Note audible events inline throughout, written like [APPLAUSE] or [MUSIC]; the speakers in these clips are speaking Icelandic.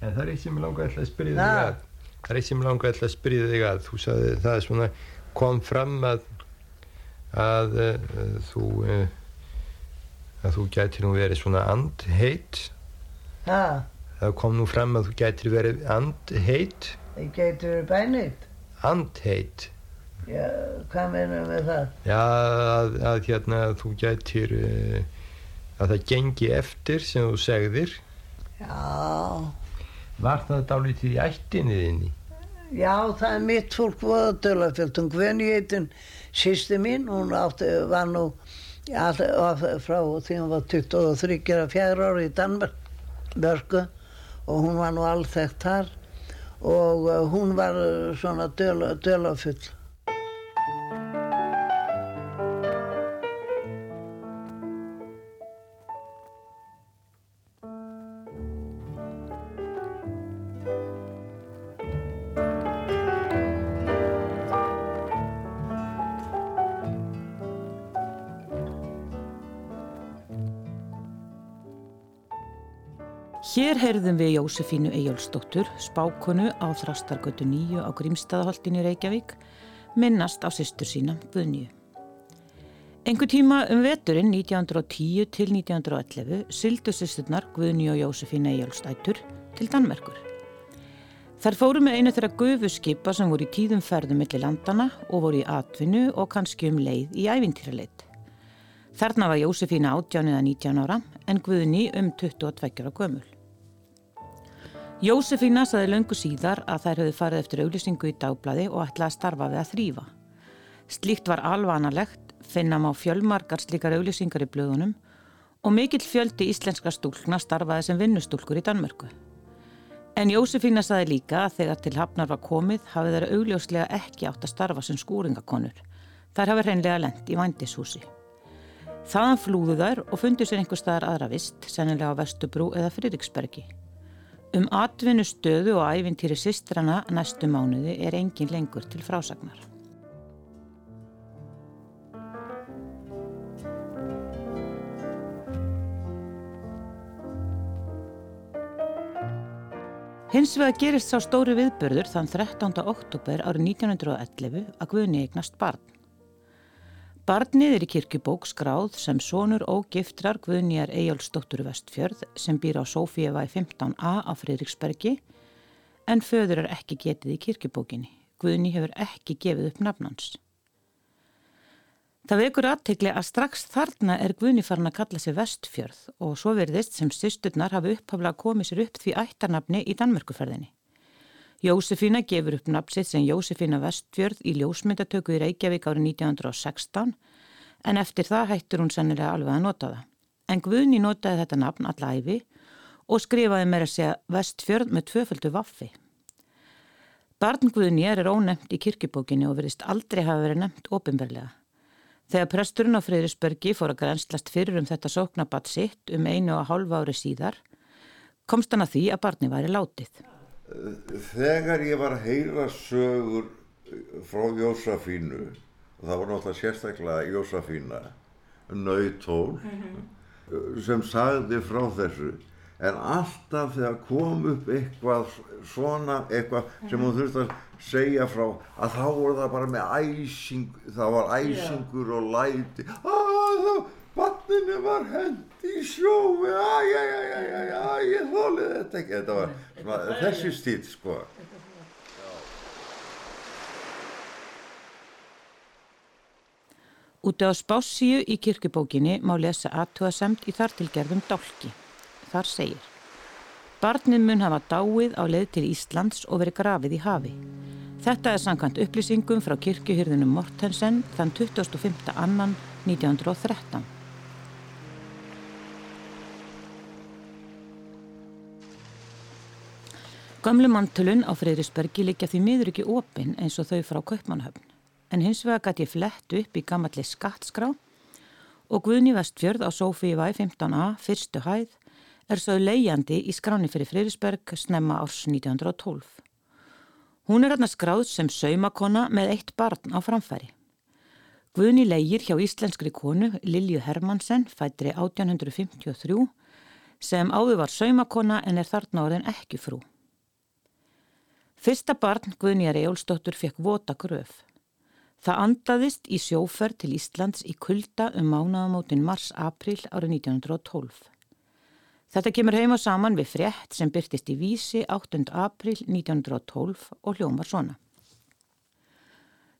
En það er eitt sem ég langa alltaf að spyrja þig að. Það er eitt sem ég langa alltaf að spyrja þig að. Þú sagði það er svona kom fram að að uh, þú uh, að þú gætir nú verið svona andheit. Ha, Það kom nú fram að þú gætir verið andheit. ég geti verið bænit. Andheit. Já, hvað meina með það? Já, að, að hérna þú gætir uh, að það gengi eftir sem þú segðir. Já, Var það dálítið í ættinni þinni? já, það er mitt fólk voðadölafjöld. Hún Gvenni heitin sýsti mín, hún átti, var nú all, all, frá því hún var 23 að fjara ári í Danmark, Börgu, og hún var nú allþekkt þar og uh, hún var uh, svona döla, dölafull. Hér heyrðum við Jósefínu Eyjólfsdóttur, spákonu á Þrastargötu 9 á Grímstaðaholtinu Reykjavík, minnast á sýstur sína Guðnýju. Engu tíma um veturinn 1910 til 1911 syldu sýsturnar Guðnýju og Jósefínu Eyjólfsdættur til Danmerkur. Þær fóru með einu þeirra gufuskipa sem voru í tíðum ferðum millir landana og voru í atvinnu og kannski um leið í ævintýraleit. Þarna var Jósefína 18 eða 19 ára en Guðni um 22 ára gömul. Jósefína saði löngu síðar að þær höfðu farið eftir auglýsingu í dagblæði og ætlaði að starfa við að þrýfa. Slíkt var alvanalegt, finna má fjölmarkar slíkar auglýsingar í blöðunum og mikill fjöldi íslenska stúlkna starfaði sem vinnustúlkur í Danmörku. En Jósefína saði líka að þegar til hafnar var komið hafið þeirra augljóslega ekki átt að starfa sem skúringakonur. Þær hafi reynlega lent í vændishúsi. Þaðan flúðu þær og fundu sér einhver staðar aðra vist, sennilega á Vestubrú eða Friðriksbergi. Um atvinnu stöðu og æfintýri sistrana næstu mánuði er engin lengur til frásagnar. Hins vegar gerist sá stóri viðbörður þann 13. oktober árið 1911 að Guðni eignast barn. Barnið er í kirkjubók skráð sem sonur ógiftrar Guðnýjar Eyjálfsdóttur Vestfjörð sem býr á Sófíeva í 15a á Friðriksbergi en föður er ekki getið í kirkjubókinni. Guðný hefur ekki gefið upp nafnans. Það vekur aðtegli að strax þarna er Guðný farin að kalla sig Vestfjörð og svo verðist sem sýsturnar hafi upphaflega komið sér upp því ættarnafni í Danmörkuferðinni. Jósefína gefur upp nafnsitt sem Jósefína Vestfjörð í ljósmyndatöku í Reykjavík árið 1916 en eftir það hættur hún sennilega alveg að nota það. En Guðni notaði þetta nafn allæfi og skrifaði meira að segja Vestfjörð með tvöföldu vaffi. Barn Guðni er ónefnt í kirkjubókinni og verðist aldrei hafa verið nefnt ofinverlega. Þegar presturinn á Freyrisbergi fór að grænslast fyrir um þetta sóknabatt sitt um einu og hálfa ári síðar komst hann að því að barni væri látið. Þegar ég var að heyra sögur frá Jósafínu, og það var náttúrulega sérstaklega Jósafína, Nautól, sem sagði frá þessu, en alltaf þegar kom upp eitthvað svona, eitthvað sem hún þurfti að segja frá, að þá voru það bara með æsing, það var æsingur og læti, að þá, vatninu var hend í sjófi, æj, æj, æj, æj, æj, æj, ég þólið þetta ekki, þetta var svona, þessi stíl, sko. Úti á spássíu í kirkjubókinni má lesa aðtúasemt í þartilgerðum dálki. Þar segir Barnið mun hafa dáið á leið til Íslands og verið grafið í hafi. Þetta er samkvæmt upplýsingum frá kirkjuhyrðunum Mortensen þann 25. annan 1913. Gamlu mantölun á Freyrisbergi líka því miður ekki opinn eins og þau frá Kaupmannhöfn. En hins vegar gæti ég flett upp í gammalli skattskrá og Guðni Vestfjörð á Sofívæ 15a, fyrstu hæð, er svo leiðjandi í skráni fyrir Freyrisberg snemma árs 1912. Hún er hérna skráð sem saumakona með eitt barn á framfæri. Guðni leiðir hjá íslenskri konu Lilju Hermansen, fættri 1853, sem áður var saumakona en er þarna orðin ekki frú. Fyrsta barn Guðnýjar Ejólsdóttur fekk vota gröf. Það andaðist í sjóferð til Íslands í kulda um mánaðamótin mars-april árið 1912. Þetta kemur heima saman við frétt sem byrtist í vísi 8. april 1912 og hljómar svona.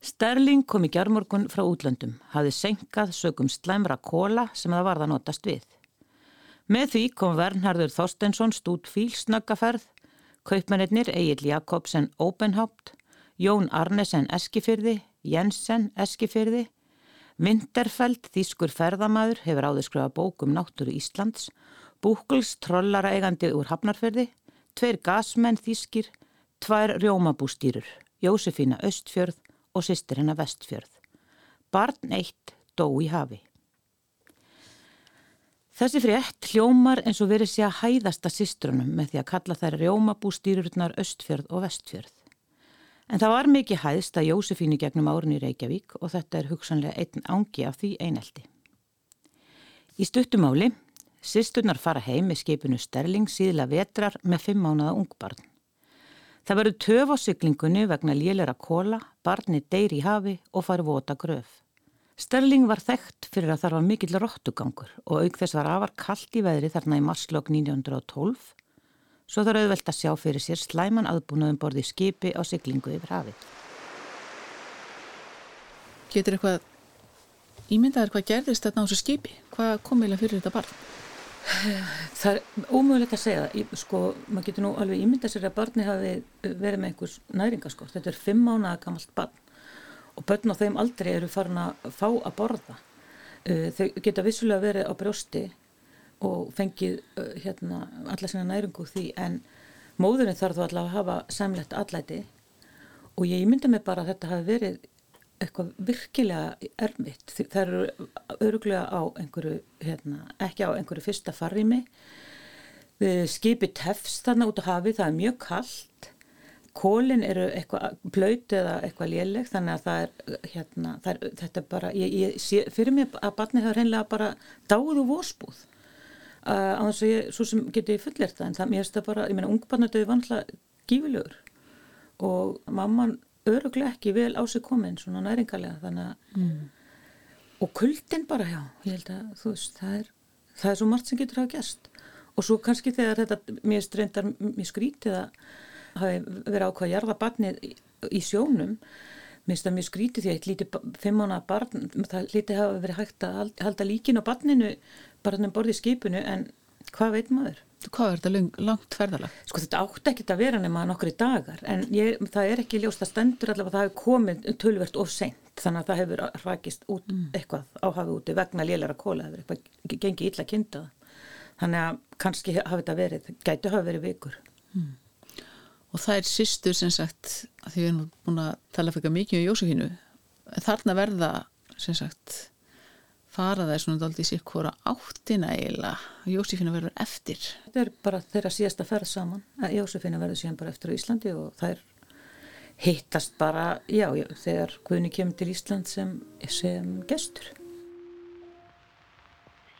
Sterling kom í gjármorgun frá útlöndum, hafði senkað sögum slæmra kóla sem það varða notast við. Með því kom Vernharður Þorstensson stút fílsnöggaferð, kaupmennir Egil Jakobsen Openhaupt, Jón Arnesen Eskifyrði, Jensen Eskifyrði, Winterfeld Þískur ferðamaður hefur áður skrifað bókum náttúru Íslands Búkls trollara eigandi úr Hafnarferði, tveir gasmenn þýskir, tvær rjómabústýrur, Jósefína Östfjörð og sýstir hennar Vestfjörð. Barn eitt dó í hafi. Þessi frétt hljómar eins og verið sé að hæðasta sýstrunum með því að kalla þær rjómabústýrurnar Östfjörð og Vestfjörð. En það var mikið hæðst að Jósefínu gegnum árun í Reykjavík og þetta er hugsanlega einn ángi af því eineldi. Í stuttumáli Sisturnar fara heim með skipinu Sterling síðla vetrar með fimm mánuða ungbarn. Það verður töf á syklingunni vegna lélera kóla, barni deyri í hafi og fari vota gröf. Sterling var þekkt fyrir að þar var mikill róttugangur og auk þess var afar kallt í veðri þarna í marslokk 1912 svo þar auðvelt að sjá fyrir sér slæman aðbúnaðum borði skipi á syklingu yfir hafið. Getur eitthvað ímyndaður hvað gerðist þetta á þessu skipi? Hvað komiðlega fyrir þetta barn? Það er ómögulegt að segja það, sko, maður getur nú alveg ímyndað sér að barni hafi verið með einhvers næringaskort, þetta er fimm mánuða gammalt barn og börn á þeim aldrei eru farin að fá að borða. Uh, þau geta vissulega verið á brjósti og fengið uh, hérna alla sína næringu því en móðurinn þarf þú allavega að hafa semlegt allæti og ég ímynda mig bara að þetta hafi verið eitthvað virkilega erfitt. Það eru öruglega á einhverju, hérna, ekki á einhverju fyrsta farrimi. Skipi tefst þarna út á hafi, það er mjög kallt. Kólinn eru eitthvað blöyt eða eitthvað léleg þannig að það er, hérna, það er, þetta er bara, ég, ég sé, fyrir mig að barnið það er reynilega bara dáð og vósbúð. Uh, á þess að ég, svo sem geti ég fullir þetta, en það, mér finnst það bara, ég meina, ungbarnadauði vantilega gífilegur og mamman öruglega ekki vel á sig komin svona næringarlega þannig að mm. og kuldin bara já ég held að þú veist það er það er svo margt sem getur hafa gerst og svo kannski þegar þetta mér streyndar mér skrítið að hafi verið ákvað að jarða barnið í, sjónum mér finnst það mjög skrítið því að eitt lítið fimm ána barn það lítið hafa verið hægt að halda líkin á barninu þannig borðið skipinu en hvað veit maður Hvað er þetta lang, langt ferðalag? Sko þetta átti ekki að vera nema nokkri dagar en ég, það er ekki ljóst að stendur allavega að það hefur komið tölvert of seint þannig að það hefur rækist út mm. eitthvað áhafið úti vegna lélæra kóla hefur eitthvað gengið illa kynntaða þannig að kannski hafi þetta verið gætu hafi verið vikur mm. Og það er sýstur sem sagt að því við erum búin að tala fyrir mikið um Jósefínu þarna verða sem sagt fara það er svona aldrei sér hvora áttina eiginlega. Jósefina verður eftir. Þetta er bara þeirra síðasta ferð saman. Að Jósefina verður síðan bara eftir á Íslandi og það er hittast bara, já, já þegar Guðni kemur til Ísland sem, sem gestur.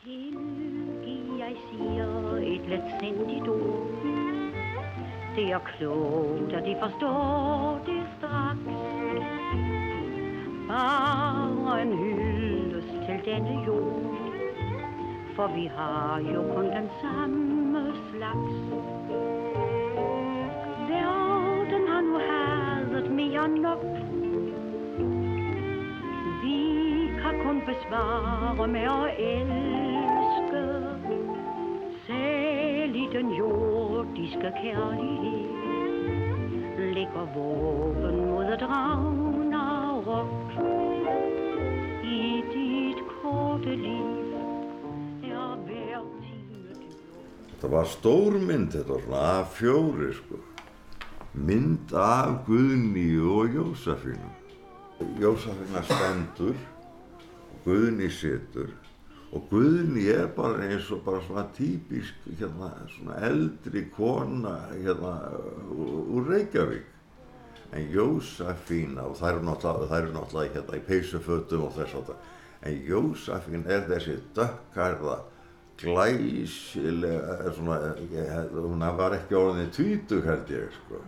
Tilgi jeg siger et letsindigt ord Det er klogt og de forstår det straks. Bare en hyldest til denne jord For vi har jo kun den samme slags. Verden har nu hadet mere nok. Vi kan kun besvare med at elske Den jordiske kærlighed Ligger våben mod at Ragnarok I dit korte liv er hver time Það var stór mynd, þetta svona A4 sko. Mynd af Guðni og Jósafínu. Jósafína stendur, Guðni situr og Guðni er bara eins og bara svona típisk hérna, svona eldri kona hérna úr Reykjavík. En Jósafína og það eru náttúrulega, það eru náttúrulega hérna í peysufötum og þess að en Jósafín er þessi dökkarða glæsilega svona, ég, hún var ekki orðin tvítug held ég sko.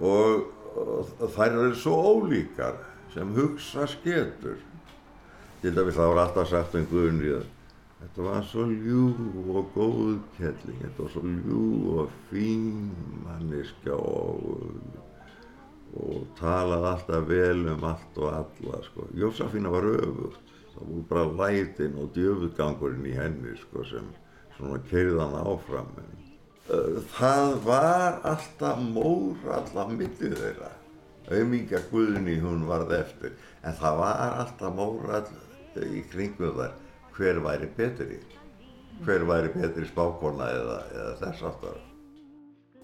Og, og þær eru svo ólíkar sem hugsa sketur til dæmis það var alltaf sagt um Guðni þetta var svo ljú og góð kelling þetta var svo ljú og fín manniska og, og talaði alltaf vel um allt og alla sko. Jósafína var öfugt. Það voru bara lætin og djöfugangurinn í henni sko, sem svona keirðan áfram. En það var alltaf mór alltaf millið þeirra. Auðmingja Guðni hún varð eftir. En það var alltaf mór all í kringum þar hver væri betri hver væri betri spákona eða, eða þess aftar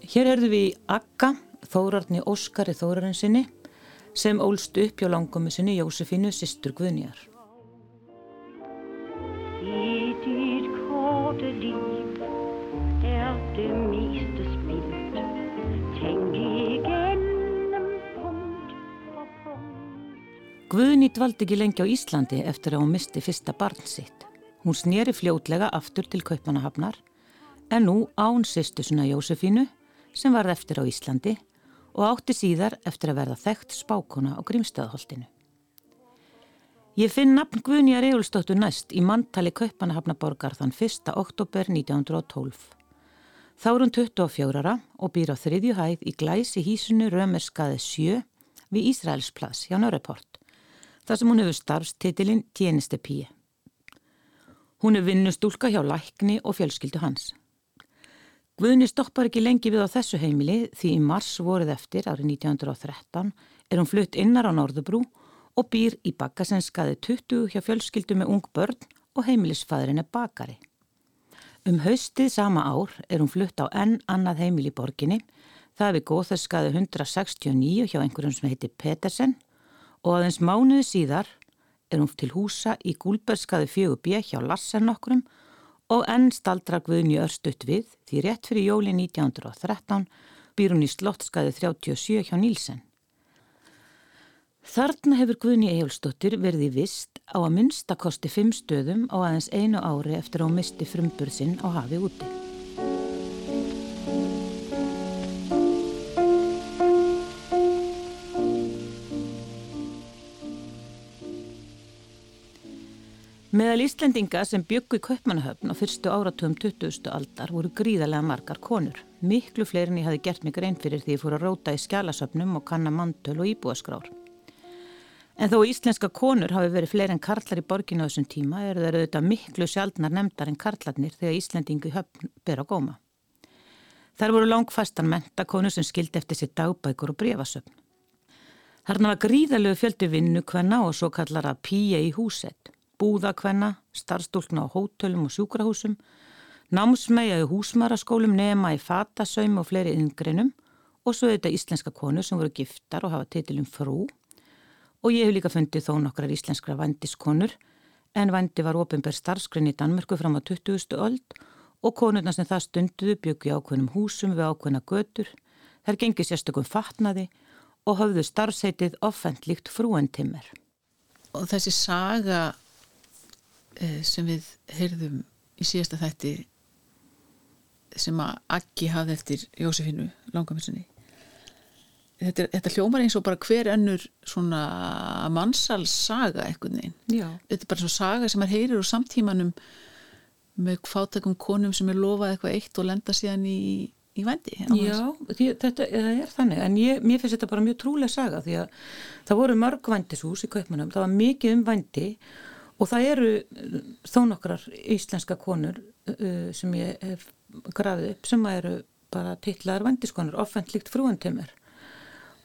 Hér erðu við í Akka Þórarni Óskari Þórarinsinni sem ólst upp hjá langkomi sinni Jósefínu sýstur Guðnjar I dit korte liv er det punkt. Guðni dvaldi ekki lengi á Íslandi eftir að hún misti fyrsta barn sitt. Hún sneri fljótlega aftur til Kaupanahafnar en nú án sýstusuna Jósefínu sem varð eftir á Íslandi og átti síðar eftir að verða þekkt spákona á Grímstöðaholtinu. Ég finn nafn Guðnýjar Egilstóttur næst í mantali Kaupanahafnaborgar þann 1. oktober 1912. Þá er hún 24 ára og býr á þriðju hæð í glæsi hísunu Römerskaði 7 við Ísraelsplass hjá Nörreport, þar sem hún hefur starfstitilinn Tjeneste Píi. Hún er vinnustúlka hjá lækni og fjölskyldu hans. Guðni stoppar ekki lengi við á þessu heimili því í mars voruð eftir árið 1913 er hún flutt innar á Norðubrú og býr í bakkasenskaði 20 hjá fjölskyldu með ung börn og heimilisfæðurinn er bakari. Um haustið sama ár er hún flutt á enn annað heimil í borginni, það við góðarskaði 169 hjá einhverjum sem heitir Petersen og aðeins mánuði síðar er hún til húsa í Gúlbergskaði 4B hjá Lassen okkurum og enn staldra Guðni örstutt við því rétt fyrir jóli 1913 býr hún í Slottskaði 37 hjá Nílsen. Þarna hefur Guðni Ejólfsdóttir verið í vist á að minnstakosti fimm stöðum á aðeins einu ári eftir að hún misti frumburðsinn á hafi úti. Meðal Íslendinga sem byggu í Kaupmannahöfn á fyrstu áratum 20. aldar voru gríðarlega margar konur. Miklu fleirin ég hafi gert mig grein fyrir því ég fór að róta í skjálasöfnum og kanna mantöl og íbúaskrár. En þó íslenska konur hafi verið fleiri en karlar í borginu á þessum tíma eru þeir auðvitað miklu sjaldnar nefndar en karlarnir þegar Íslendingu höfn ber á góma. Þar voru langfastan mentakonu sem skildi eftir sér dagbækur og brefasöfn. Þarna var gríðalegu fjöldi vinnu hvenna og svo kallar að pýja í húsett búðakvenna, starfstúlkna á hótölum og sjúkrahúsum, námsmæja í húsmaraskólum nema í fatasaum og fleiri yngrinum og svo þetta íslenska konur sem voru giftar og hafa titilum frú og ég hef líka fundið þó nokkrar íslenskra vandiskonur en vandi var ofinberð starfsgrinni í Danmörku fram á 20. öld og konurna sem það stunduðu byggju ákveðnum húsum við ákveðna götur, þær gengið sérstökum fatnaði og hafðu starfseitið offentlíkt frúentimmer. Og þessi saga sem við heyrðum í síðasta þætti sem að Akki hafði eftir Jósefinu langamiðsunni þetta, þetta hljómar eins og bara hver önnur svona mannsalssaga eitthvað neinn þetta er bara svona saga sem er heyrir úr samtímanum með fátakum konum sem er lofað eitthvað eitt og lenda síðan í, í vendi Já, þetta er þannig. En ég, mér finnst þetta bara mjög trúlega saga því að það voru mörg vendishús í Kaupmannum það var mikið um vendi og það eru uh, þó nokkrar íslenska konur uh, sem ég hef grafið upp sem eru bara tillaðar vandiskonur, offentlíkt frúantimmer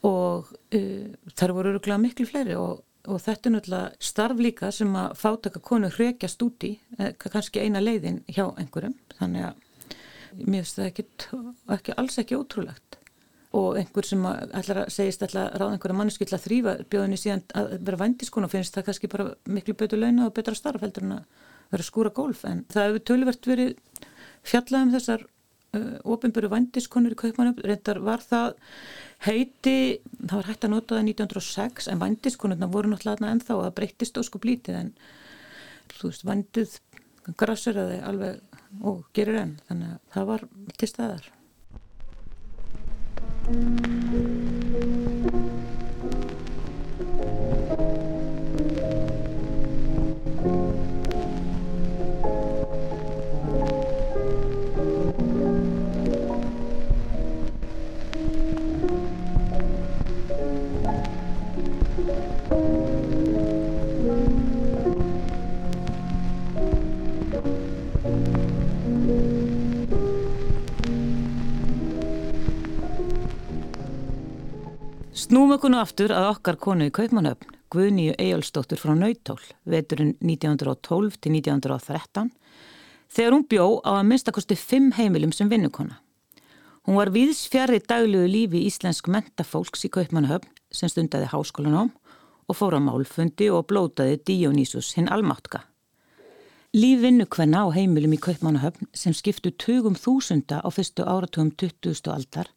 og uh, þar voru öruglega miklu fleiri og, og þetta er náttúrulega starf líka sem að fátaka konur hrekjast úti, eh, kannski eina leiðin hjá einhverjum, þannig að mér finnst það ekki, ekki alls ekki ótrúlegt og einhver sem ætlar að segist ætlar að ráða einhverja manneski ætlar að þrýfa bjóðinni síðan að vera vandiskon og finnst það kannski bara miklu betur launa og betra starf heldur en að vera að skúra gólf. En það hefur tölvert verið fjallað um þessar uh, ofinböru vandiskonur í kaupmanum reyndar var það heiti það var hægt að nota það 1906 en vandiskonurna voru náttúrulega ennþá að breyttist óskup lítið en þú veist vandið grasseraði alveg og gerir enn þannig að það var til staðar thank you okkur nú aftur að okkar konu í Kaupmannöfn, Guðnýju Eyjálsdóttur frá Nautól, veturinn 1912 til 1913, þegar hún bjó á að minnstakosti fimm heimilum sem vinnukona. Hún var viðsfjarið daglegu lífi íslensk mentafólks í Kaupmannöfn sem stundaði háskólanóm og fór á málfundi og blótaði Dionýsus hinn almáttka. Líf vinnukvenna á heimilum í Kaupmannöfn sem skiptu tugum þúsunda á fyrstu áratugum 20. aldar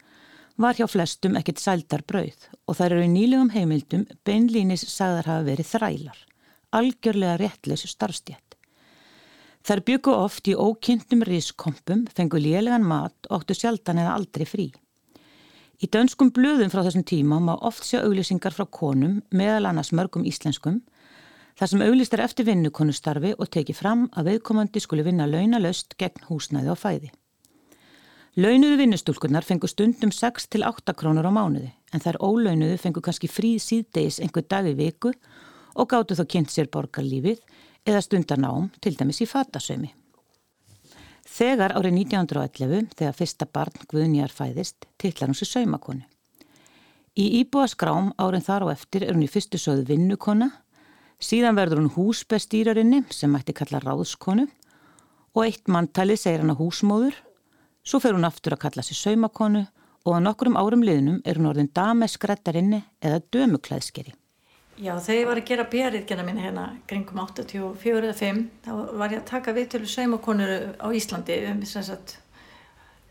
var hjá flestum ekkert sældar brauð og þær eru í nýlegum heimildum beinlínis sagðar hafa verið þrælar, algjörlega réttleysu starfstjætt. Þær byggu oft í ókynntum riskompum, fengu lélegan mat og óttu sjaldan eða aldrei frí. Í dönskum blöðum frá þessum tíma má oft sjá auglýsingar frá konum, meðal annars mörgum íslenskum, þar sem auglýst er eftir vinnukonustarfi og teki fram að viðkomandi skuli vinna launalöst gegn húsnæði og fæði. Launuðu vinnustúlkunar fengu stundum 6 til 8 krónur á mánuði en þær ólaunuðu fengu kannski fríð síðdeis einhver dag í viku og gáttu þá kynnt sér borgarlífið eða stundarnám til dæmis í fatasömi. Þegar árið 1911, þegar fyrsta barn Guðnýjar fæðist, tillar hún sér saumakonu. Í íbúaskrám árin þar á eftir er hún í fyrstu sögðu vinnukona, síðan verður hún húsbestýrarinni sem mætti kalla ráðskonu og eitt manntali segir hann að húsmóður Svo fer hún aftur að kalla sér saumakonu og á nokkrum árum liðnum er hún orðin dameskrættarinni eða dömuklæðskeri. Já, þegar ég var að gera björriðgjana mín hérna kringum 84 eða 5 þá var ég að taka viðtölu saumakonur á Íslandi um þess að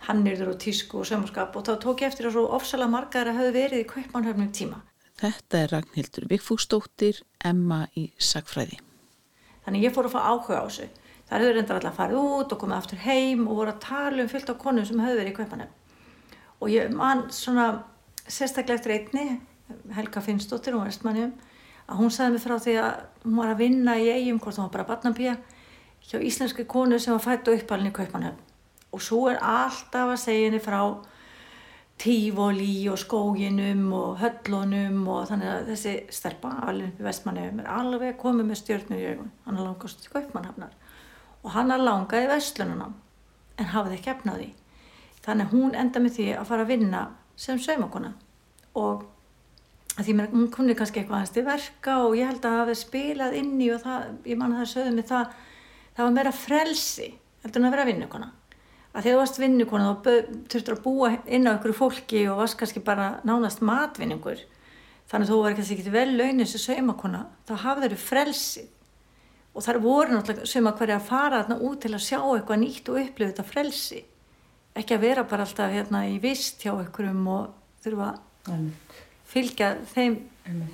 hannirður og tísku og saumaskap og þá tók ég eftir að svo ofsalega margar að hafa verið í kaupmannhöfnum tíma. Þetta er Ragnhildur Vigfúsdóttir, Emma í Sagfræði. Þannig ég fór að fá áhuga á þessu. Það hefur reyndar alltaf farið út og komið aftur heim og voru að tala um fyllt á konum sem hefur verið í kveipanum. Og ég man svona sérstaklega eftir einni, Helga Finnsdóttir, hún var estmannjum, að hún sagði mig frá því að hún var að vinna í eigum, hvort hún var bara barnapía, hjá íslenski konu sem var fætt og uppalinn í kveipanum. Og svo er alltaf að segja henni frá tífóli og skóginum og höllunum og þannig að þessi stelpa, alveg í vestmannjum, er alveg komið með stjórnum í augun. Hann er langast til kaupmannhafnar og hann að langaði vestlununa en hafði ekki efnaði þannig hún enda með því að fara að vinna sem saumakona og því mér, hún kunni kannski eitthvað aðeins til verka og ég held að hafi spilað inni og það, ég manna það sögðu mig það það var meira frelsi heldur en að vera vinnukona. Að þegar þú varst vinnukona þá þurftur að búa inn á einhverju fólki og varst kannski bara nánast matvinningur. Þannig að þú var kannski ekki vel launin sem saumakona þá hafði þau frelsi og þar voru náttúrulega sem að hverja að fara þarna út til að sjá eitthvað nýtt og upplifa þetta frelsi. Ekki að vera bara alltaf hérna í vist hjá einhverjum og þurfa að fylgja þeim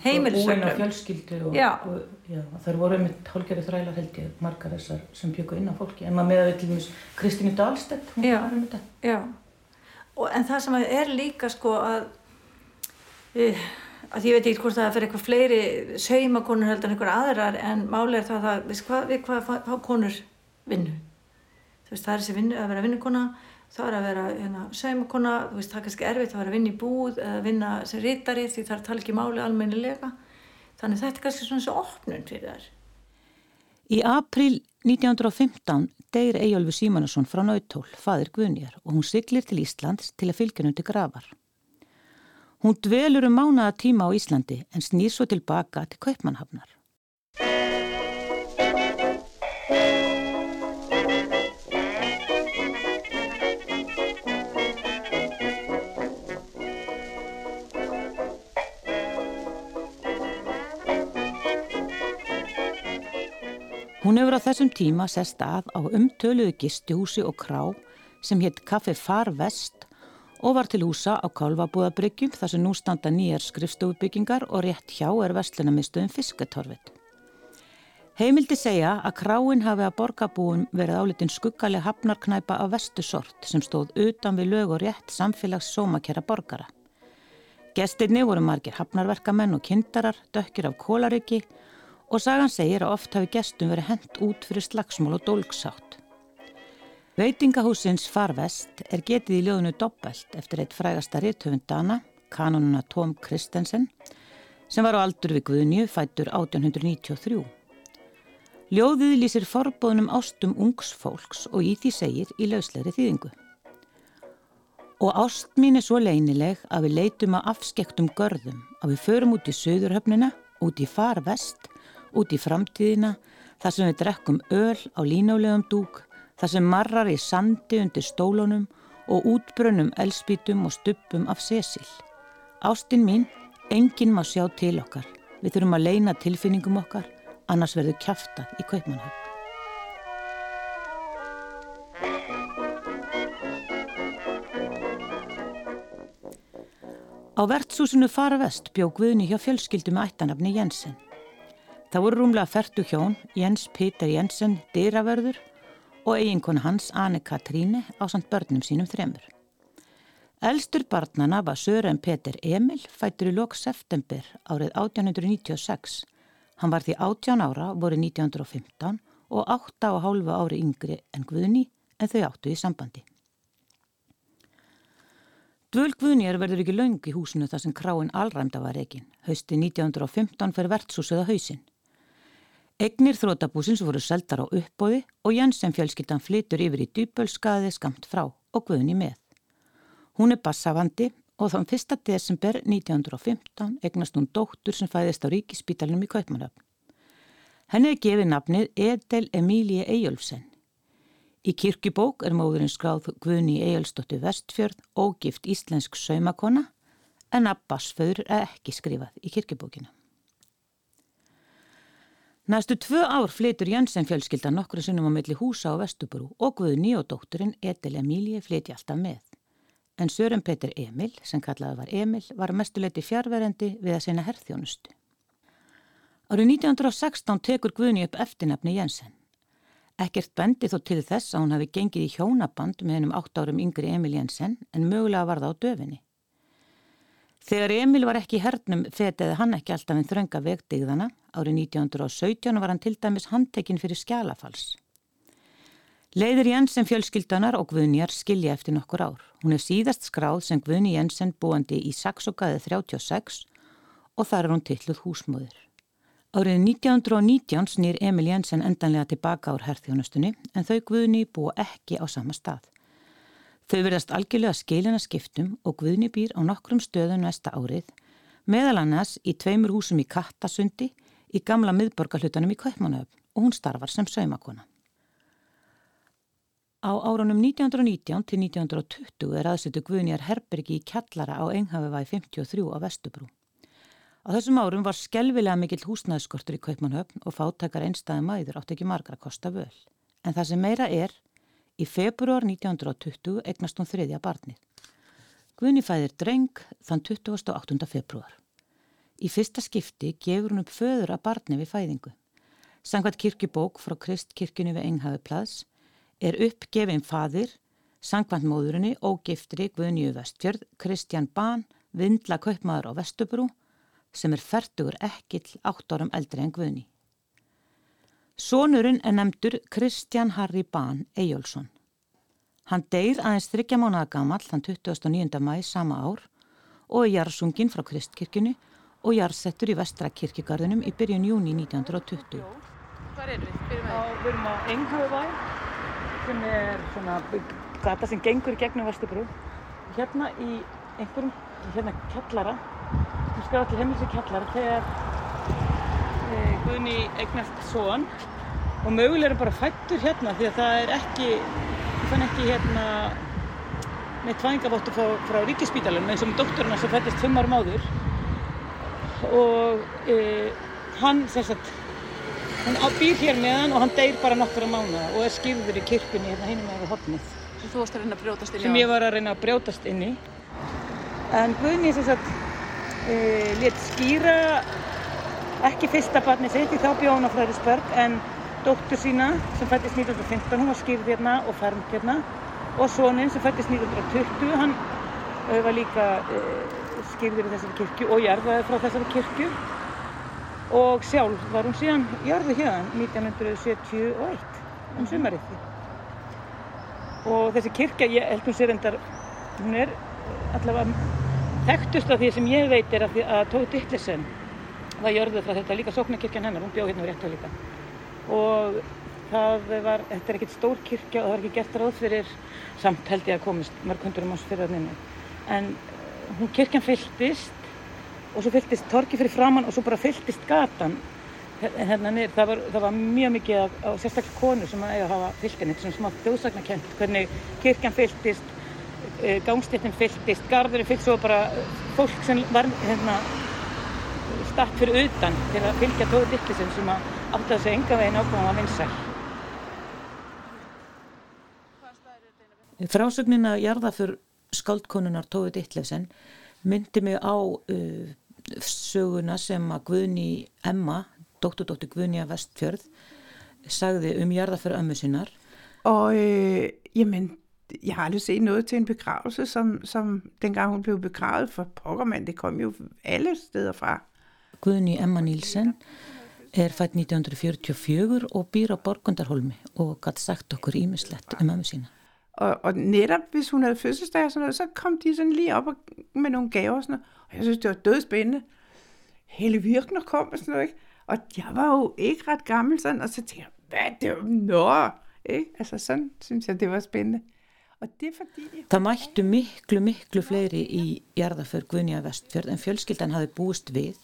heimilisögnum og fjölskyldu og, og, já, þar voru einmitt hálfgerði þrælar held ég margar þessar sem byggu inn á fólki. En maður með að við til dæmis Kristínu Dahlstedt já, um já. Og, en það sem er líka sko að við að ég veit ekki hvort það fyrir eitthvað fleiri saumakonur heldur en eitthvað aðrar en málega er það að við hvað, hvað fá konur vinnu? Þú veist það er þessi vinnu að vera vinnukona það er að vera hérna, saumakona þú veist það er kannski erfitt að vera að vinna í búð eða vinna sem rítari því það er tala ekki máli almennilega. Þannig þetta er kannski svona þessu opnun fyrir þær. Í april 1915 deyr Eyjólfi Símanusson frá Nautól, fadir Guðnjar og hún siglir til Íslands til að fylgjum til gravar Hún dvelur um mánaða tíma á Íslandi en snýr svo tilbaka til Kaupmannhafnar. Hún hefur á þessum tíma sest að á umtöluðu gistihúsi og krá sem hétt Kaffe Far Vest og var til húsa á Kálvabúðabryggjum þar sem nú standa nýjar skrifstofubyggingar og rétt hjá er vestlunarmiðstöðum Fiskatorfið. Heimildi segja að kráin hafi að borgarbúum verið álitin skuggaleg hafnarknæpa af vestu sort sem stóð utan við lög og rétt samfélags sómakera borgara. Gestirni voru margir hafnarverkamenn og kindarar, dökkir af kólaryggi og sagan segir að oft hafi gestum verið hent út fyrir slagsmál og dólgsátt. Veitingahúsins Farvest er getið í ljóðinu dobbelt eftir eitt frægasta rítöfundana, kanonuna Tóm Kristensen, sem var á aldur við Guðnju, fættur 1893. Ljóðið lýsir forbóðnum ástum ungs fólks og í því segir í lauslegri þýðingu. Og ást mín er svo leinileg að við leitum að afskektum görðum, að við förum út í söðurhöfnina, út í farvest, út í framtíðina, þar sem við drekkum öl á línálegum dúk, þar sem marrar í sandi undir stólunum og útbrönnum elspítum og stuppum af sesil. Ástinn mín, enginn má sjá til okkar. Við þurfum að leina tilfinningum okkar annars verður kæftað í kaupmannhöfn. Á verðsúsinu fara vest bjó Guðni hjá fjölskyldu með ættanafni Jensen. Það voru rúmlega ferdu hjón Jens Peter Jensen, dyravörður og eiginkona hans Anne Katríne á samt börnum sínum þremur. Elstur barnana var Sören Peter Emil fættur í lok september árið 1896 Hann var því 18 ára voru 1915 og 8 og hálfa ári yngri en Guðni en þau áttu í sambandi. Dvöl Guðnýjar verður ekki laung í húsinu þar sem kráin allræmda var egin. Hausti 1915 fyrir verðsúsið á hausin. Egnir þrótabúsins voru seldar á uppbóði og Jensen fjölskyldan flytur yfir í dýpölskaði skamt frá og Guðni með. Hún er bassavandi og þann 1. desember 1915 egnast hún dóttur sem fæðist á ríkispítalunum í Kaupmannöfn. Henni er gefið nafnið Edel Emílie Eyjölfsen. Í kirkjubók er móðurinn skráð Guðni Eyjölsdóttir Vestfjörð og gift íslensk saumakona en Abbasföður er ekki skrifað í kirkjubókina. Næstu tvö ár flytur Jönsson fjölskylda nokkru sinnum á milli húsa á Vestubrú og Guðni og dótturinn Edel Emílie flyti alltaf með en Sören Petur Emil, sem kallaði var Emil, var mestuleiti fjárverendi við að sinna herþjónustu. Árið 1916 tekur Guðni upp eftirnafni Jensen. Ekkert bendi þó til þess að hún hafi gengið í hjónaband með hennum 8 árum yngri Emil Jensen en mögulega var það á döfinni. Þegar Emil var ekki í hernum fetiði hann ekki alltaf en þrönga vegdigðana. Árið 1917 var hann til dæmis handtekinn fyrir skjálafals. Leiðir Jensen fjölskyldanar og Guðnjar skilja eftir nokkur ár. Hún er síðast skráð sem Guðni Jensen búandi í Saxogaði 36 og þar er hún tilluð húsmóður. Árið 1919 snýr Emil Jensen endanlega tilbaka ár herþjónustunni en þau Guðni búa ekki á sama stað. Þau verðast algjörlega skilina skiptum og Guðni býr á nokkrum stöðum næsta árið meðal annars í tveimur húsum í Kattasundi í gamla miðborgarhlutanum í Kaupmannöfn og hún starfar sem saumakona. Á árunum 1919 til 1920 er aðsettu Guðnjar Herbergi í Kjallara á Enghafivæi 53 á Vestubrú. Á þessum árum var skelvilega mikill húsnæðskortur í Kaupmannhöfn og fátækar einstæði mæður átt ekki margra að kosta völ. En það sem meira er, í februar 1920 egnast hún þriðja barnið. Guðni fæðir dreng þann 28. februar. Í fyrsta skipti gefur hún upp föður að barni við fæðingu. Sangvært kirkjubók frá Kristkirkjunni við Enghafi plaðs er uppgefin fadir, sangvandmóðurinni og giftri Guðnju Vestfjörð, Kristján Bahn, vindla kaupmaður á Vestubrú, sem er færtugur ekkill átt árum eldri en Guðni. Sónurinn er nefndur Kristján Harry Bahn Eyjólfsson. Hann deyr aðeins þryggja mánuða gammal þann 29. mæ sama ár og er jarðsungin frá Kristkirkjunu og jarðsettur í vestra kirkjugarðinum í byrjun júni 1920. Hvað er við? Byrjum við? Við erum á Enghauðvæg sem er svona gata sem gengur gegnum Vesturbrú. Hérna í einhverjum, hérna kellara, sem skar allir heimilsi kellara þegar e, Guðni eignast són og mögulega er bara fættur hérna því að það er ekki, þann ekki hérna með tvangavottu frá, frá ríkispítalunum eins og með doktorina sem fættist fimm árum áður og e, hann sem sagt Hún býr hér meðan og hann deyr bara nokkura mánuða og er skýrður í kirkunni hérna hínum með hodnið. Sem þú varst að reyna að brjótast inn í? Sem ég var að reyna að brjótast inn í. En Guðni sem sagt e, let skýra ekki fyrsta barni sitt í þá bjóðun á Fröðisberg en dóttur sína sem fættist 1915, hún var skýrð hérna og fermt hérna og soninn sem fættist 1920, hann uh, var líka uh, skýrður í þessari kirkju og jarðaði frá þessari kirkju. Og sjálf var hún síðan jarði hérna 1971 um sumarið. Og þessi kirkja, ég held hún sér endar hún er allavega þekktust af því sem ég veit er að, að Tóð Dittlesen var jörðuð frá þetta líka sóknarkirkjan hennar, hún bjóð hérna við réttu líka. Og það var, þetta er ekkert stór kirkja og það var ekki gert ráð fyrir samt held ég að komist mörg hundurum ás fyrir að nynna en hún kirkjan fylltist og svo fylltist torki fyrir framann og svo bara fylltist gatan hérna niður, það var, það var mjög mikið af, af sérstaklega konur sem að eiga að hafa fylgjan, þetta er svona smá þjóðsagnakent hvernig kirkjan fylltist Eh, gangstéttin fylltist, gardurinn fyllt svo bara fólk sem var hérna, statt fyrir utan til að fylgja tóðu dittisinn sem átti að segja enga veginn ákvæmum að vinsæl. Frásögnin að jarða fyrir skaldkonunar tóðu dittlefsen myndi mig á uh, söguna sem að Guðni Emma, dótturdóttir Guðni að Vestfjörð, sagði um jarða fyrir ömmu sinnar. Og øh, jamen, jeg har aldrig set noget til en begravelse, som, som dengang hun blev begravet for pokkermand. Det kom jo alle steder fra. Guðni Emma Nílsen er fætt 1944 og býr á Borgundarholmi og gæti sagt okkur ímislegt um ömmu sína. Og, og netop hvis hun havde fødselsdag og sådan noget, så kom de sådan lige op og, med nogle gaver og sådan noget. Og jeg synes, det var dødspændende. Hele Virkner kom og sådan noget, ikke? Og jeg var jo ikke ret gammel sådan, og så tænkte jeg, hvad det var, nå, ikke? Altså sådan synes jeg, det var spændende. Það mættu miklu, miklu fleiri í jarðaför Guðnja Vestfjörð en fjölskyldan hafi búist við,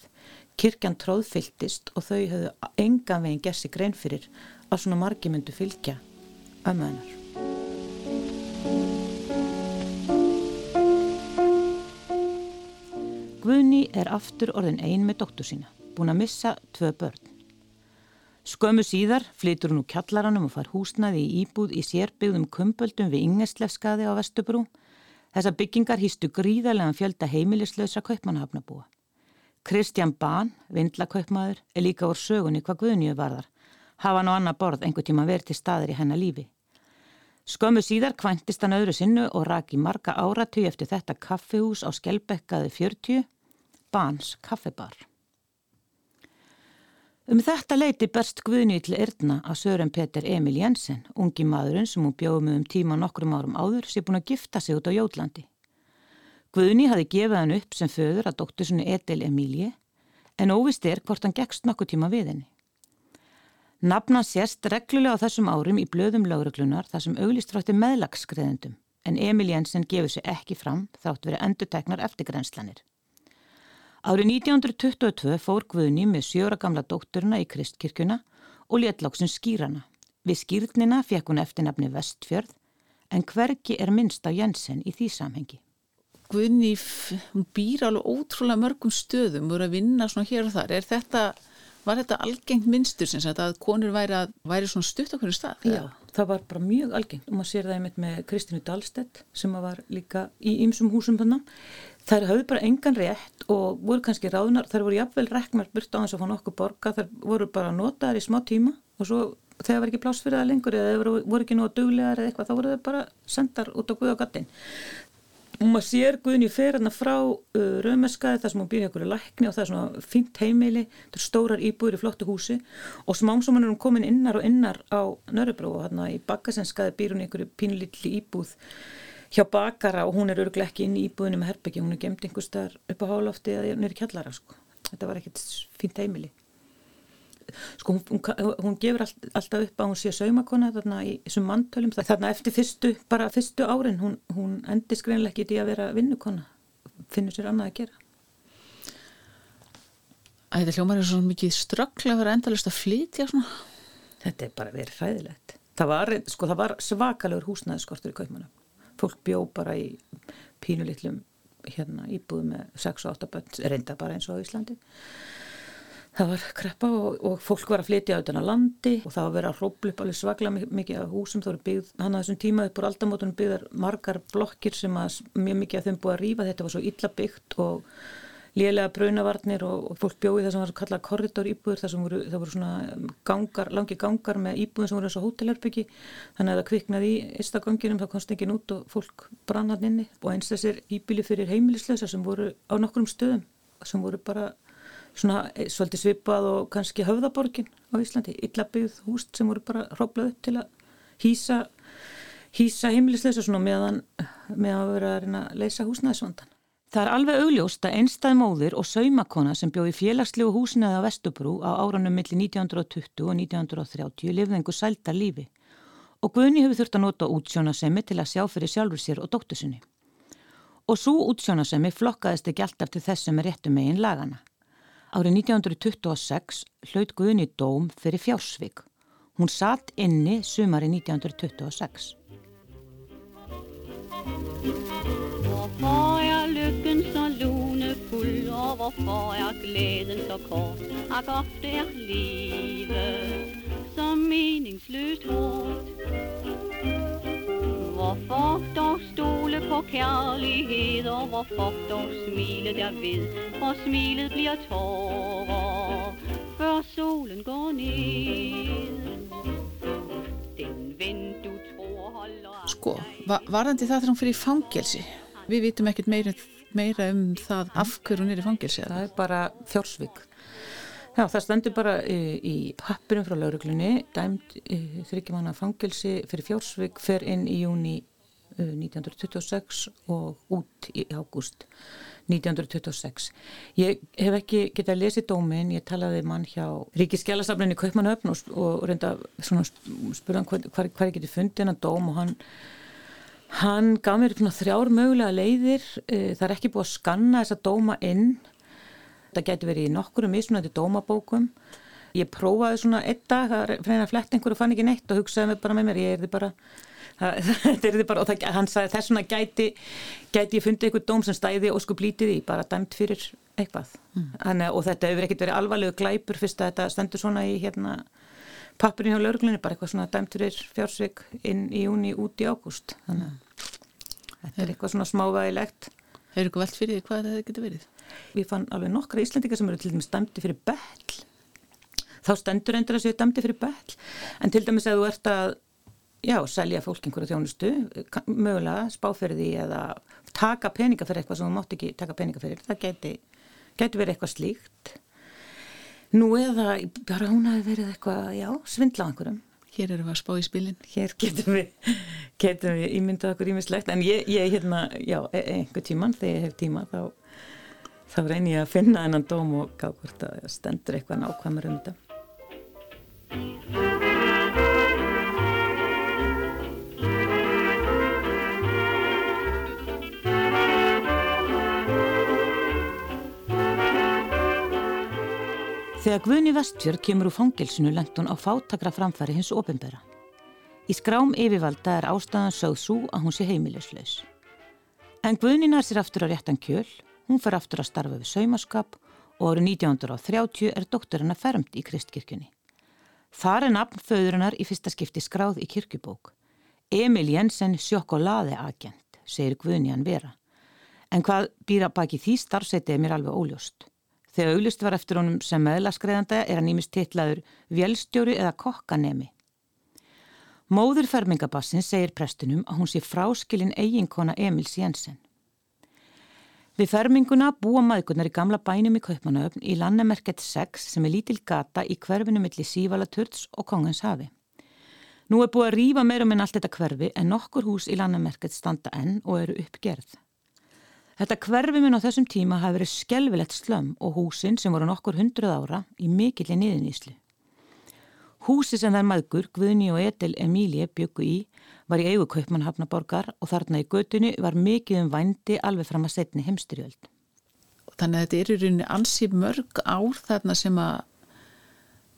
kirkjan tróðfyltist og þau hafðu engan veginn gessi grein fyrir að svona margi myndu fylgja ömmuðunar. Guðni er aftur orðin ein með dóttur sína, búin að missa tvö börn. Skömmu síðar flytur hún úr kjallaranum og far húsnaði í íbúð í sérbygðum kumpöldum við Ingeslefskaði á Vestubrú. Þessa byggingar hýstu gríðarlegan fjölda heimilislausa kaupmannahafnabúa. Kristján Bahn, vindlakaupmaður, er líka úr sögunni hvað Guðnjöf varðar. Hafa hann á annar borð einhver tíma verið til staðir í hennar lífi. Skömmu síðar kvæntist hann öðru sinnu og raki marga áratug eftir þetta kaffihús á Skelbekkaði 40, Bahns kaffibar. Um þetta leiti berst Guðni til Erdna að Sören Peter Emil Jensen, ungi maðurinn sem hún bjóði með um tíma nokkrum árum áður, sé búin að gifta sig út á Jólandi. Guðni hafi gefið hann upp sem föður að doktorsunni Edel Emílie, en óvist er hvort hann gegst nokkuð tíma við henni. Nafna sérst reglulega á þessum árum í blöðum lauruglunar þar sem auglist frátti meðlagsskreðendum, en Emil Jensen gefur sig ekki fram þátt verið enduteknar eftirgrenslanir. Árið 1922 fór Guðni með sjóra gamla dótturina í Kristkirkuna og léttlóksinn skýrana. Við skýrnina fekk hún eftirnafni Vestfjörð en hverki er minnst á Jensen í því samhengi. Guðni, hún býr alveg ótrúlega mörgum stöðum, voru að vinna svona hér og þar. Er þetta, var þetta algengt minnstur sem sagt að konur væri, að, væri svona stutt á hverju stað? Já, það var bara mjög algengt og maður sér það einmitt með Kristínu Dahlstedt sem var líka í ymsum húsum þannig. Þær hafði bara engan rétt og voru kannski ráðunar, þær voru jafnvel reknar burt á þess að fá nokkuð borga, þær voru bara notaðar í smá tíma og svo þegar var ekki pláss fyrir það lengur eða voru, voru ekki nógu duglegar eða eitthvað, þá voru þau bara sendar út á Guð og maður sér Guðin í ferðarna frá uh, Römmeskaði þar sem hún býr hjá lækni og það er svona fint heimili, þetta er stórar íbúður í flottu húsi og smámsóman er hún komin innar og innar á Nörrebró og hérna í Bakkasenskaði býr hún einhverju pínlítli íbúð hjá bakara og hún er örglega ekki inn í íbúðinu með herbyggi, hún er gemt einhver starf upp á hálófti eða nýri kjallara sko. þetta var ekkert fínt heimili. Sko hún, hún, hún gefur all, alltaf upp að hún sé saumakona þarna í þessum mantölum þarna eftir fyrstu, bara fyrstu árin hún, hún endur skreinlega ekki í að vera vinnukona. Finnur sér annað að gera. Ætla hljómar er svo mikið strögglega að vera endalust að flytja svona. Þetta er bara verið hræðilegt. Það var, sko, það var svakalegur húsnæðiskortur í kaupmanum fólk bjó bara í pínulitlum hérna íbúð með 6 og 8 bönn, reynda bara eins og á Íslandi. Það var kreppa og, og fólk var að flytja auðvitað á landi og það var að vera að hróplu upp alveg svakla mikið af húsum, það voru byggð hann að þessum tíma upp úr aldamótunum byggðar margar blokkir sem að mjög mikið af þeim búið að rýfa, þetta var svo illa byggt og lélega brunavarnir og, og fólk bjóði það sem var kallað korridor íbúður það sem voru, það voru svona gangar, langi gangar með íbúðum sem voru eins og hótelherbyggi þannig að það kviknaði í ystaganginum það komst ekki nút og fólk brann hann inni. Og eins þessir íbíli fyrir heimilislösa sem voru á nokkrum stöðum sem voru bara svona eh, svolítið svipað og kannski höfðaborgin á Íslandi, illabbyggð húst sem voru bara hróplað upp til að hýsa hýsa heimilislösa svona meðan með að vera að reyna að leysa húsnæðisvandan. Það er alveg augljóst að einstæð móðir og saumakona sem bjóði félagslegu húsnaði á Vestubrú á áranum millir 1920 og 1930 lifði einhver sæltar lífi og Guðni hefur þurft að nota útsjónasemi til að sjá fyrir sjálfur sér og dóttusinni. Og svo útsjónasemi flokkaðist ekki alltaf til þess sem er réttu megin lagana. Árið 1926 hlaut Guðni dóm fyrir fjársvík. Hún satt inni sumari 1926. Hvorfor er lykken så lunefuld, og hvorfor er glæden så kort? Ak ofte er livet så meningsløst hårdt. Hvorfor dog stole på kærlighed, og hvorfor dog smile derved? For smilet bliver tårer, før solen går ned. Den ven du tror holder Sko, dig. varandi það þegar hún fyrir fangelsi við vitum ekkert meira, meira um það af hverju hún er í fangelsi Það er bara fjársvík. Já, það stendur bara í, í pappirum frá lauruglunni, dæmt þryggjumanna fangelsi fyrir fjársvík fer inn í júni uh, 1926 og út í ágúst 1926. Ég hef ekki getað lesið dómin, ég talaði mann hjá Ríkiskjálastaflinni Kaupmannöfn og, og reynda svona spurðan hvað, hvað, hvað ég geti fundið hennar dóm og hann Hann gaf mér þrjár mögulega leiðir, eh, það er ekki búið að skanna þessa dóma inn, það getur verið í nokkuru mismunandi dómabókum. Ég prófaði svona einn dag að reyna að fletta einhverju og fann ekki neitt og hugsaði mig bara með mér, ég er þið bara, það, [LAUGHS] er þið bara, og það, hann sagði þess svona gæti, gæti ég fundið einhver dóm sem stæði og sko blítið í, bara dæmt fyrir eitthvað. Mm. Þannig, og þetta hefur ekkert verið alvarlegu glæpur fyrst að þetta stendur svona í hérna pappurinn hjá lauruglunni, bara eitthvað svona dæmt fyrir fjársvik inn í júni út í ágúst. Þannig að þetta er eitthvað svona smávægilegt. Hefur ykkur velt fyrir því hvað það getur verið? Við fann alveg nokkra Íslandingar sem eru til dæmis dæmdi fyrir bell. Þá stendur endur að séu dæmdi fyrir bell. En til dæmis að þú ert að já, selja fólk einhverja þjónustu mögulega spáferði eða taka peninga fyrir eitthvað sem þú mátt ekki taka peninga fyrir, það geti, geti verið eitthvað slíkt Nú eða bara hún hafi verið eitthvað, já, svindla á einhverjum Hér erum við að spá í spilin hér getum við, getum við ímyndað okkur ímislegt, en ég, ég hérna, já, e- einhver tíman, þegar ég hef tíma þá, þá reynir ég að finna hennan dóm og gá hvort að stendur eitthvað nákvæmur um þetta. Þegar Guðni Vestfjörð kemur úr fangelsinu lengt hún á fátakra framfæri hins ofinbera. Í skrám yfirvalda er ástæðan sögð svo að hún sé heimilislaus. En Guðni nær sér aftur á réttan kjöl, hún fer aftur að starfa við saumaskap og árið 1930 er doktorina fermt í Kristkirkjunni. Þar er nafn föðurinnar í fyrsta skipti skráð í kirkjubók. Emil Jensen sjokkolaði agent, segir Guðni hann vera. En hvað býra baki því starfsæti er mér alveg óljóst. Þegar auglist var eftir honum sem meðlaskreðanda er hann ímist titlaður vélstjóri eða kokkanemi. Móður fermingabassins segir prestunum að hún sé fráskilin eiginkona Emils Jensen. Við ferminguna búa maðgunar í gamla bænum í Kaupmannöfn í landamerket 6 sem er lítil gata í hverfinu milli Sívalaturts og Kongens hafi. Nú er búið að rýfa meira minn allt þetta hverfi en nokkur hús í landamerket standa enn og eru uppgerð. Þetta hverfi minn á þessum tíma hafi verið skelvilegt slömm og húsin sem voru nokkur hundruð ára í mikilli niðuníslu. Húsi sem þær maðgur, Guðni og Edel Emílie byggu í, var í eigu Kaupmannhafnaborgar og þarna í götunni var mikið um vændi alveg fram að setni heimstyrjöld. Þannig að þetta er í rauninni ansi mörg ár þarna sem að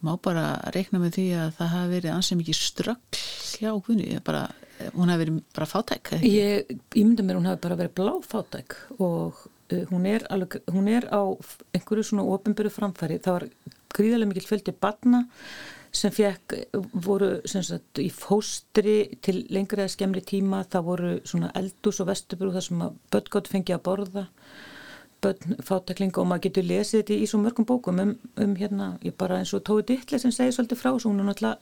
má bara reikna með því að það hafi verið ansi mikið ströggl hjá Guðni, bara, hún hafi verið bara fátæk. ekki? Ég ímynda mér hún hafi bara verið bláfátæk og uh, hún, er alveg, hún er á einhverju svona ofinböru framfæri. Það var gríðarlega mikil fjöldi barna sem fekk, voru sem sagt, í fóstri til lengri eða skemmri tíma. Það voru svona eldús og vestubrú þar sem að börngátt fengi að borða. börn fátaklinga og maður getur lesið þetta í svo mörgum bókum um, um hérna, ég bara eins og Tói Dittli sem segir svolítið frá, svo hún er náttúrulega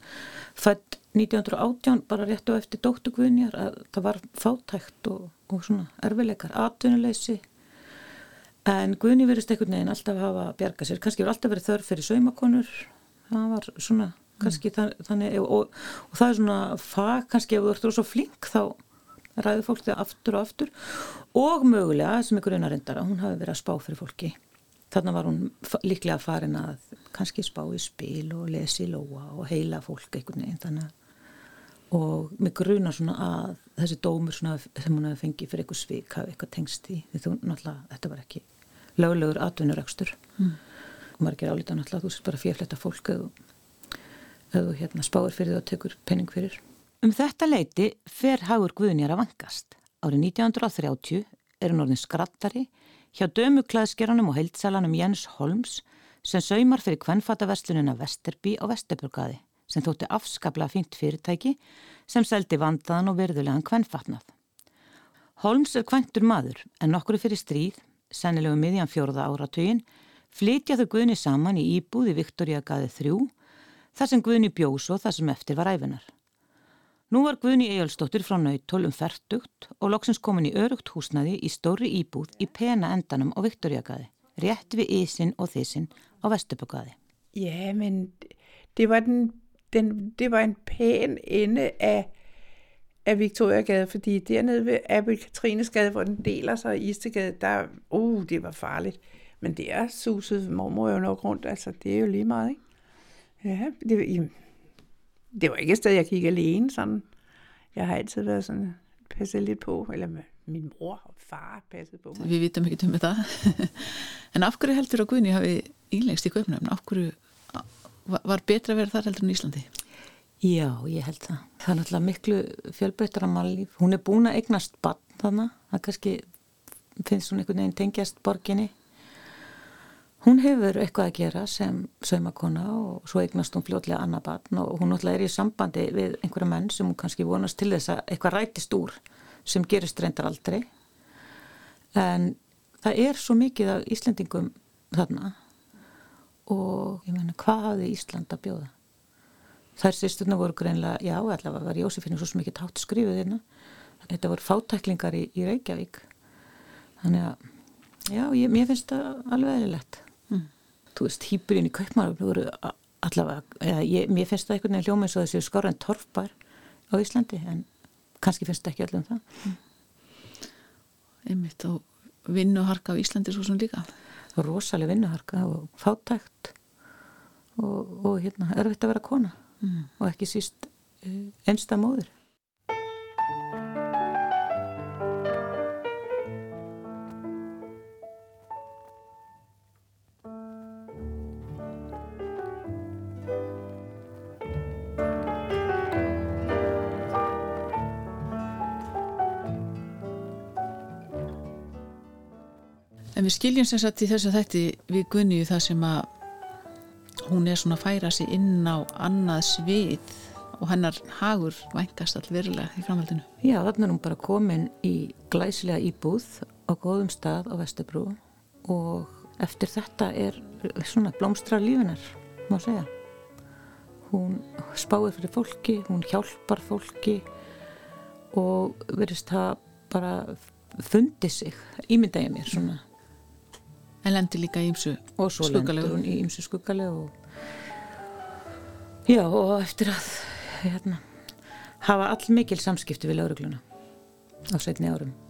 fætt 1918 bara rétt og eftir dóttugvunjar að það var fátækt og, og svona erfileikar, atvinnuleysi. En Guðni verist einhvern veginn alltaf hafa bjarga sér, kannski verið alltaf verið þörf fyrir saumakonur, það var svona kannski mm. þannig og, og það er svona fag, kannski ef þú ert svo flink þá ræður fólk þegar aftur og aftur. Og mögulega sem ykkur að hún hafi verið að spá fyrir fólki. Þannig var hún líklega farin að kannski spá í spil og lesi lóa og heila fólk einhvern veginn. Þannig og mig gruna svona að þessi dómur svona sem hún hafi fengið fyrir eitthvað svik hafi eitthvað tengst í því þú náttúrulega þetta var ekki löglegur atvinnuregstur mm. og maður ekki álítið náttúrulega þú sést bara fjörfletta fólk eða þú hérna, spáir fyrir því og tekur penning fyrir Um þetta leiti fer Hagur Guðnjar að vangast. Árið 1930 er hann orðin skrattari hjá dömuklæðskeranum og heilsalanum Jens Holms sem saumar fyrir kvennfataverslunina Vesterby á Vesterburgaði sem þótti afskaplega fínt fyrirtæki sem seldi vandaðan og verðulegan kvennfatnað. Holms er kvæntur maður en nokkru fyrir stríð, sennilegu miðjan fjórða áratugin, flytja þau Guðni saman í íbúði Viktoria gaði þrjú þar sem Guðni bjós og þar sem eftir var æfinar. Nú var Guðni Egilstóttir frá nautól um færtugt og loksins komin í örugt húsnaði í stóri íbúð í pena endanum á Viktoríagaði, rétt við Ísin og Þísin á Vestupagaði. Ja, men det var, den, den, det var en pæn ende af, af Victoriagade, fordi dernede ved Abel Katrines gade, hvor den deler sig i Istegade, der, uh, det var farligt. Men det er suset mormor jo nok rundt, altså det er jo lige meget, ikke? Ja, det, det var ikke et sted, jeg gik alene sådan. Jeg har altid været sådan, passet lidt på, eller min mor og far passet på mig. Við vitum ekki um þetta. en af hverju heldur að Guðni hafi ílegst í Kaupnöfn? Af hverju var betra að vera þar heldur en Íslandi? Já, ég held það. Það er náttúrulega miklu fjölbreyttar að mannlíf. Hún er búin að eignast bann þannig. Það kannski finnst hún einhvern veginn tengjast borginni hún hefur eitthvað að gera sem saumakona og svo eignast hún fljótlega annað barn og hún náttúrulega er í sambandi við einhverja menn sem hún kannski vonast til þess að eitthvað rætist úr sem gerist reyndar aldrei en það er svo mikið af Íslendingum þarna og ég menna hvað hafði Ísland að bjóða? Þær sýsturna voru greinlega já allavega var Jósefinu svo mikið tátt skrifuð hérna. Þetta voru fátæklingar í, í Reykjavík. Þannig að já, ég, mér finnst það alveg eðlilegt. Þú veist, hýpurinn í kaupmannafn voru allavega, eða ég, mér finnst það einhvern veginn hljóma eins og þessi skára en torfbar á Íslandi, en kannski finnst það ekki öllum það. Mm. Einmitt og vinnuharka á Íslandi svo sem líka Rosalega vinnuharka og fátækt og, og hérna, erfitt að vera kona mm. og ekki síst eh, einsta móður við skiljum sem sagt í þess að þetta við Gunniu það sem að hún er svona að færa sig inn á annað svið og hennar hagur vængast all verulega í framhaldinu. Já, þannig er hún bara komin í glæslega íbúð á góðum stað á Vestebrú og eftir þetta er svona blómstra lífinar, má segja. Hún spáir fyrir fólki, hún hjálpar fólki og verist það bara fundið sig, ímyndaði mér svona En lendir líka í ymsu skuggalegu. Og svo lendir hún í ymsu skuggalegu og já og eftir að hérna, hafa all mikil samskipti við laurugluna á setni árum.